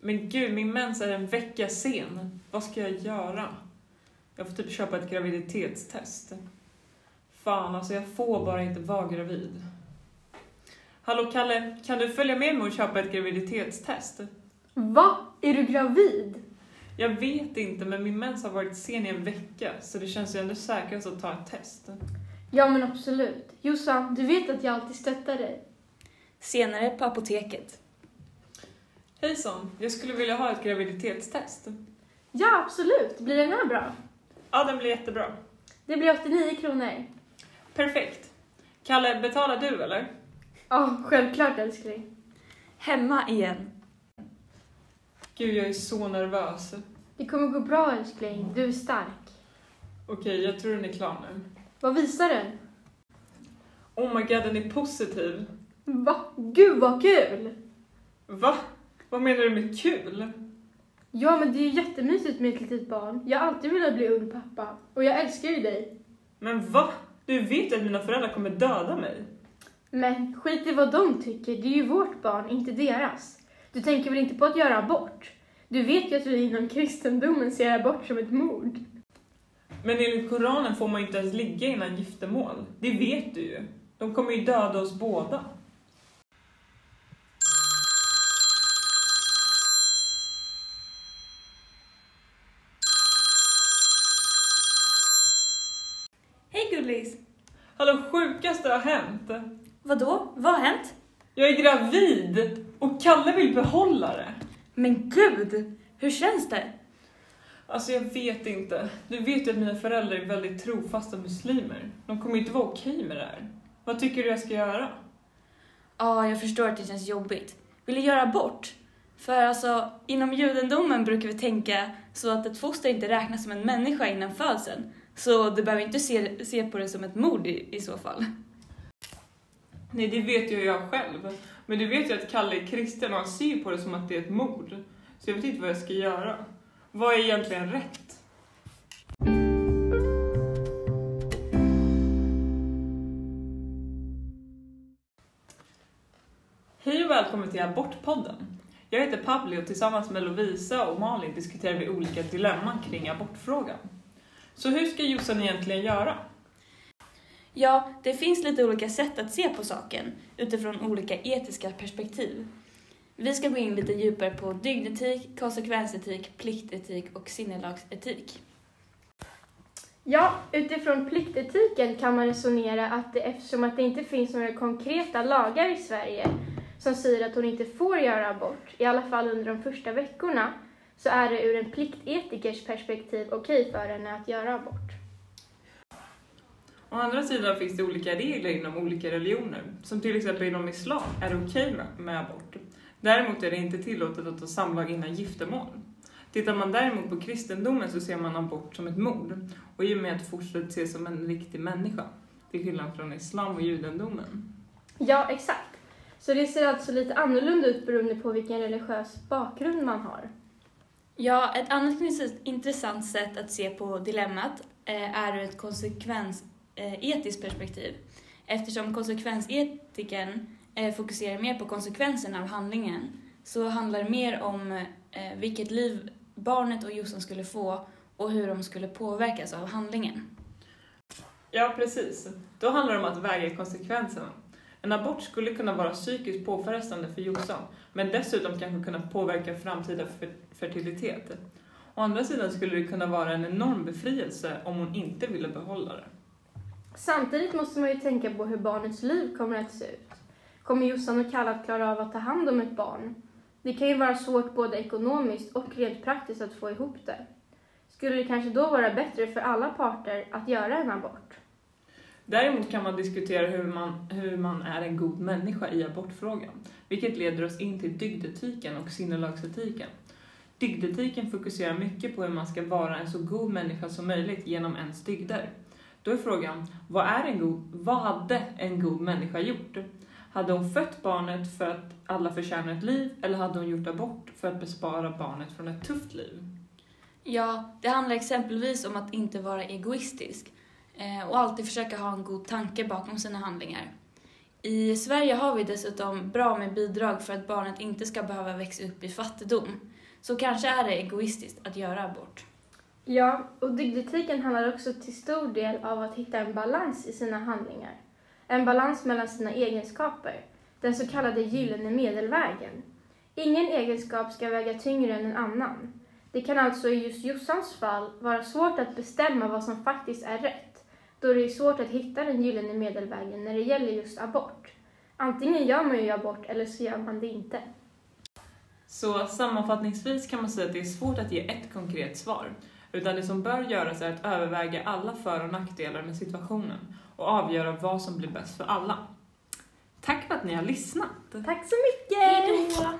Men gud, min mens är en vecka sen. Vad ska jag göra? Jag får typ köpa ett graviditetstest. Fan, alltså jag får bara inte vara gravid. Hallå Kalle, kan du följa med mig och köpa ett graviditetstest? Va? Är du gravid? Jag vet inte, men min mens har varit sen i en vecka, så det känns ju ändå säkrast att ta ett test. Ja men absolut. Jossan, du vet att jag alltid stöttar dig. Senare på apoteket. Hejsan, jag skulle vilja ha ett graviditetstest. Ja, absolut. Blir den här bra? Ja, den blir jättebra. Det blir 89 kronor. Perfekt. Kalle, betalar du eller? Ja, självklart älskling. Hemma igen. Gud, jag är så nervös. Det kommer gå bra älskling. Du är stark. Okej, jag tror den är klar nu. Vad visar den? Oh my god, den är positiv. Va? Gud vad kul! Va? Vad menar du med kul? Ja men det är ju jättemysigt med ett litet barn. Jag har alltid velat bli ung pappa. Och jag älskar ju dig. Men va? Du vet att mina föräldrar kommer döda mig. Men skit i vad de tycker. Det är ju vårt barn, inte deras. Du tänker väl inte på att göra abort? Du vet ju att vi inom kristendomen ser abort som ett mord. Men enligt Koranen får man ju inte ens ligga innan giftermål. Det vet du ju. De kommer ju döda oss båda. Gullis! Hallå, sjukaste har hänt. Vadå? Vad har hänt? Jag är gravid och Kalle vill behålla det. Men gud! Hur känns det? Alltså jag vet inte. Du vet ju att mina föräldrar är väldigt trofasta muslimer. De kommer ju inte vara okej med det här. Vad tycker du jag ska göra? Ja, jag förstår att det känns jobbigt. Vill du göra abort? För alltså, inom judendomen brukar vi tänka så att ett foster inte räknas som en människa innan födseln. Så du behöver inte se, se på det som ett mord i, i så fall. Nej, det vet ju jag själv. Men du vet ju att Kalle är kristen och han ser på det som att det är ett mord. Så jag vet inte vad jag ska göra. Vad är egentligen rätt? Hej och välkommen till Abortpodden. Jag heter Pavli och tillsammans med Lovisa och Malin diskuterar vi olika dilemman kring abortfrågan. Så hur ska Jossan egentligen göra? Ja, det finns lite olika sätt att se på saken utifrån olika etiska perspektiv. Vi ska gå in lite djupare på dygdetik, konsekvensetik, pliktetik och sinnelagsetik. Ja, utifrån pliktetiken kan man resonera att det, eftersom att det inte finns några konkreta lagar i Sverige som säger att hon inte får göra abort, i alla fall under de första veckorna, så är det ur en pliktetikers perspektiv okej för henne att göra abort. Å andra sidan finns det olika regler inom olika religioner, som till exempel inom islam är det okej med, med abort. Däremot är det inte tillåtet att ta samlag innan giftermål. Tittar man däremot på kristendomen så ser man abort som ett mord, och i och med att fostret ses som en riktig människa, till skillnad från islam och judendomen. Ja, exakt. Så det ser alltså lite annorlunda ut beroende på vilken religiös bakgrund man har. Ja, ett annat intressant sätt att se på dilemmat eh, är ur ett konsekvensetiskt perspektiv. Eftersom konsekvensetikern eh, fokuserar mer på konsekvenserna av handlingen så handlar det mer om eh, vilket liv barnet och Jossan skulle få och hur de skulle påverkas av handlingen. Ja, precis. Då handlar det om att väga konsekvenserna. En abort skulle kunna vara psykiskt påfrestande för Jossan, men dessutom kanske kunna påverka framtida fertilitet. Å andra sidan skulle det kunna vara en enorm befrielse om hon inte ville behålla det. Samtidigt måste man ju tänka på hur barnets liv kommer att se ut. Kommer Jossan och Kalle att klara av att ta hand om ett barn? Det kan ju vara svårt både ekonomiskt och rent praktiskt att få ihop det. Skulle det kanske då vara bättre för alla parter att göra en abort? Däremot kan man diskutera hur man, hur man är en god människa i abortfrågan, vilket leder oss in till dygdetiken och sinnelagsetiken. Dygdetiken fokuserar mycket på hur man ska vara en så god människa som möjligt genom ens dygder. Då är frågan, vad, är en god, vad hade en god människa gjort? Hade hon fött barnet för att alla förtjänar ett liv eller hade hon gjort abort för att bespara barnet från ett tufft liv? Ja, det handlar exempelvis om att inte vara egoistisk Eh, och alltid försöka ha en god tanke bakom sina handlingar. I Sverige har vi dessutom bra med bidrag för att barnet inte ska behöva växa upp i fattigdom. så kanske är det egoistiskt att göra abort. Ja, och dygdetiken handlar också till stor del av att hitta en balans i sina handlingar. En balans mellan sina egenskaper, den så kallade gyllene medelvägen. Ingen egenskap ska väga tyngre än en annan. Det kan alltså i just Jossans fall vara svårt att bestämma vad som faktiskt är rätt, då det är svårt att hitta den gyllene medelvägen när det gäller just abort. Antingen gör man ju abort eller så gör man det inte. Så sammanfattningsvis kan man säga att det är svårt att ge ett konkret svar, utan det som bör göras är att överväga alla för och nackdelar med situationen och avgöra vad som blir bäst för alla. Tack för att ni har lyssnat! Tack så mycket! Hej då!